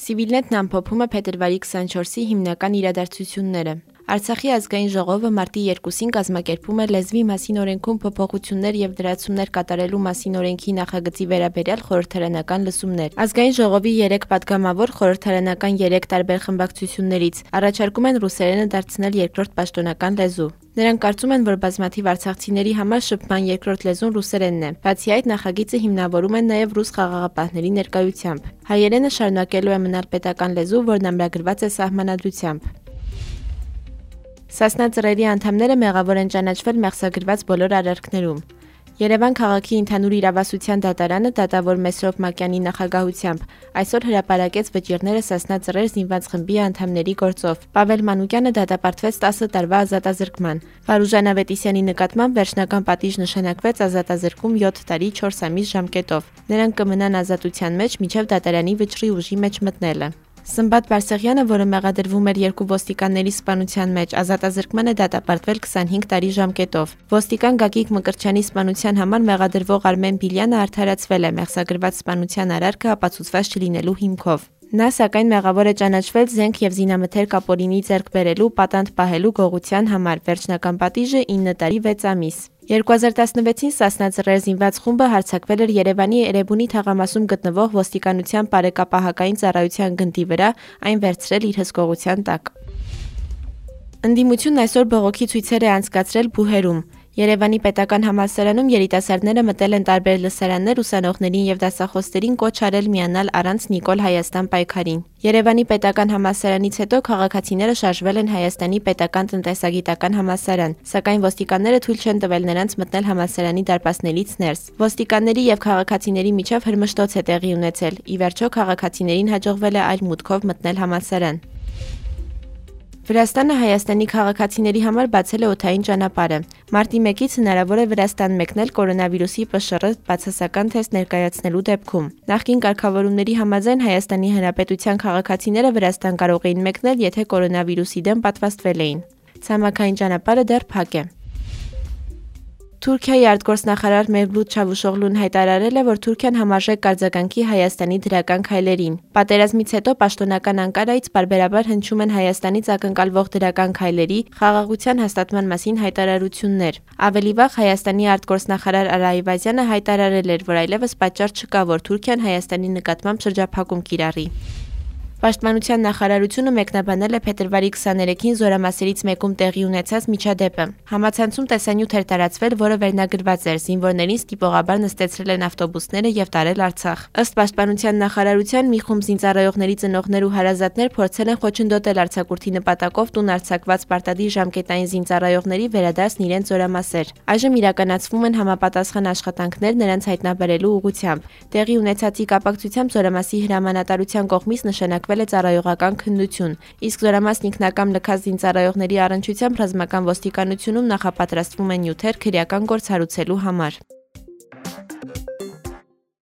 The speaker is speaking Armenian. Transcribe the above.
Սիվիլնետն ամփոփում է փետրվարի 24-ի հիմնական իրադարձությունները։ Արցախի ազգային ժողովը մարտի 2-ին կազմակերպում է լեզվի մասին օրենքում փոփոխություններ եւ դրացումներ կատարելու մասին օրենքի նախագծի վերաբերյալ խորհրդարանական լսումներ։ Ազգային ժողովի 3 падգամավոր խորհրդարանական 3 տարբեր խմբակցություններից առաջարկում են ռուսերենը դարձնել երկրորդ պաշտոնական լեզու։ Նրանք կարծում են, որ բազմաթիվ արցախցիների համար շփման երկրորդ լեզուն ռուսերենն է։ Բացի այդ, նախագիծը հիմնավորում են նաև ռուս խաղաղապահների ներկայությամբ։ Հայերենը շարունակելու է մնալ պետական լեզու, որն ամրագրված է սահմանադրությամբ։ Սասնա ծռերի անդամները մեղավոր են ճանաչվել մեղսագրված բոլոր արարքներում։ Երևան քաղաքի ընդհանուր իրավասության դատարանը դատավոր Մեսրոպ Մակյանի նախագահությամբ այսօր հրապարակեց վճիրները Սասնա ծռեր զինված խմբի անդամների գործով։ Պավել Մանուկյանը դատապարտվեց 10 տարվա ազատազրկման։ Վարուժան Ավետիսյանի նկատմամբ վերջնական պատիժ նշանակվեց ազատազրկում 7 տարի 4 ամիս ժամկետով։ Նրանք կմնան ազատության մեջ մինչև դատարանի վճռի ուժի մեջ մտնելը։ Սմբատ Բարսեղյանը, որը մեղադրվում էր երկու ոստիկանների սպանության մեջ, ազատազրկման է դատապարտվել 25 տարի ժամկետով։ Ոստիկան Գագիկ Մկրչյանի սպանության համար մեղադրվող Արմեն Բիլյանը արդարացվել է մեղսագրված սպանության արարքը ապացուցված չլինելու հիմքով։ Նա սակայն մեղավոր է ճանաչվել զենք եւ զինամթերք ապօրինի ձեռք բերելու, պատանդ պահելու գողության համար։ Վերջնական պատիժը 9 տարի 6 ամիս։ 2016-ին Սասնաձռեր զինված խումբը հարձակվել էր Երևանի Էրեբունի թաղամասում գտնվող ոստիկանության բարեկապահական ծառայության գնդի վրա, այն վերցրել իր հսկողության տակ։ Ընդդիմությունն այսօր բողոքի ցույցեր է անցկացրել Բուհերում։ Երևանի պետական համալսարանում երիտասարդները մտել են տարբեր լսարաններ ուսանողներին եւ դասախոսներին կոչ արել միանալ առանց Նիկոլ Հայաստան պայքարին։ Երևանի պետական համալսարանից հետո քաղաքացիները շարժվել են Հայաստանի պետական տնտեսագիտական համալսարան, սակայն ոստիկանները թույլ չեն տվել նրանց մտնել համալսարանի դարպասներից ներս։ Ոստիկանների եւ քաղաքացիների միջև հրմշտոց է տեղի ունեցել։ Ի վերջո քաղաքացիներին հաջողվել է այլ մուտքով մտնել համալսարան։ Վրաստանը Հայաստանի քաղաքացիների համար բացել է օթային ճանապարհը։ Մարտի 1-ից հնարավոր է Վրաստան մեկնել կորոնավիրուսի ՊՇՌ բացասական թեստ ներկայացնելու դեպքում։ Նախկին կարգավորումների համաձայն Հայաստանի Հանրապետության քաղաքացիները Վրաստան կարող էին մեկնել, եթե կորոնավիրուսի դեմ պատվաստվել էին։ Ցամաքային ճանապարհը դեռ փակ է։ Թուրքիայի արտգործնախարար Մևլութ Չավուշօղլուն հայտարարել է, որ Թուրքիան համարժեք արձագանքի Հայաստանի դրական քայլերին։ Պատերազմից հետո պաշտոնական Անկարայից բարբերաբար հնչում են Հայաստանից ակնկալվող դրական քայլերի խաղաղության հաստատման մասին հայտարարություններ։ Ավելի վաղ Հայաստանի արտգործնախարար Արա Այվազյանը հայտարարել էր, որ այլևս պատճառ չկա, որ Թուրքիան Հայաստանի նկատմամբ շրջափակում կիրառի։ Պաշտպանության նախարարությունը մեկնաբանել է փետրվարի 23-ին զորամասերից մեկում տեղի ունեցած միջադեպը։ Համացանցում տեսանյութ էր տարածվել, որը վերնագրված էր. զինվորներին ստիպողաբար նստեցրել են ավտոբուսները եւ տարել Արցախ։ Ըստ Պաշտպանության նախարարության մի խումբ զինծառայողների ծնողներ ու հարազատներ փորձել են խոչընդոտել արձակուրդի նպատակով տուն արձակված պարտադիր ժամկետային զինծառայողների վերադարձն իրենց զորամասեր։ Այժմ իրականացվում են համապատասխան աշխատանքներ նրանց հայտնաբերելու ուղղությամբ։ Տեղի ունեցածի կապակցությամբ զորամասի հրամանատարության կողմից նշանակվել ստեղծվել է ծառայողական քննություն, իսկ զորամասն ինքնակամ լքած զինծառայողների առնչությամբ ռազմական ոստիկանությունում նախապատրաստվում են նյութեր քրեական գործ հարուցելու համար։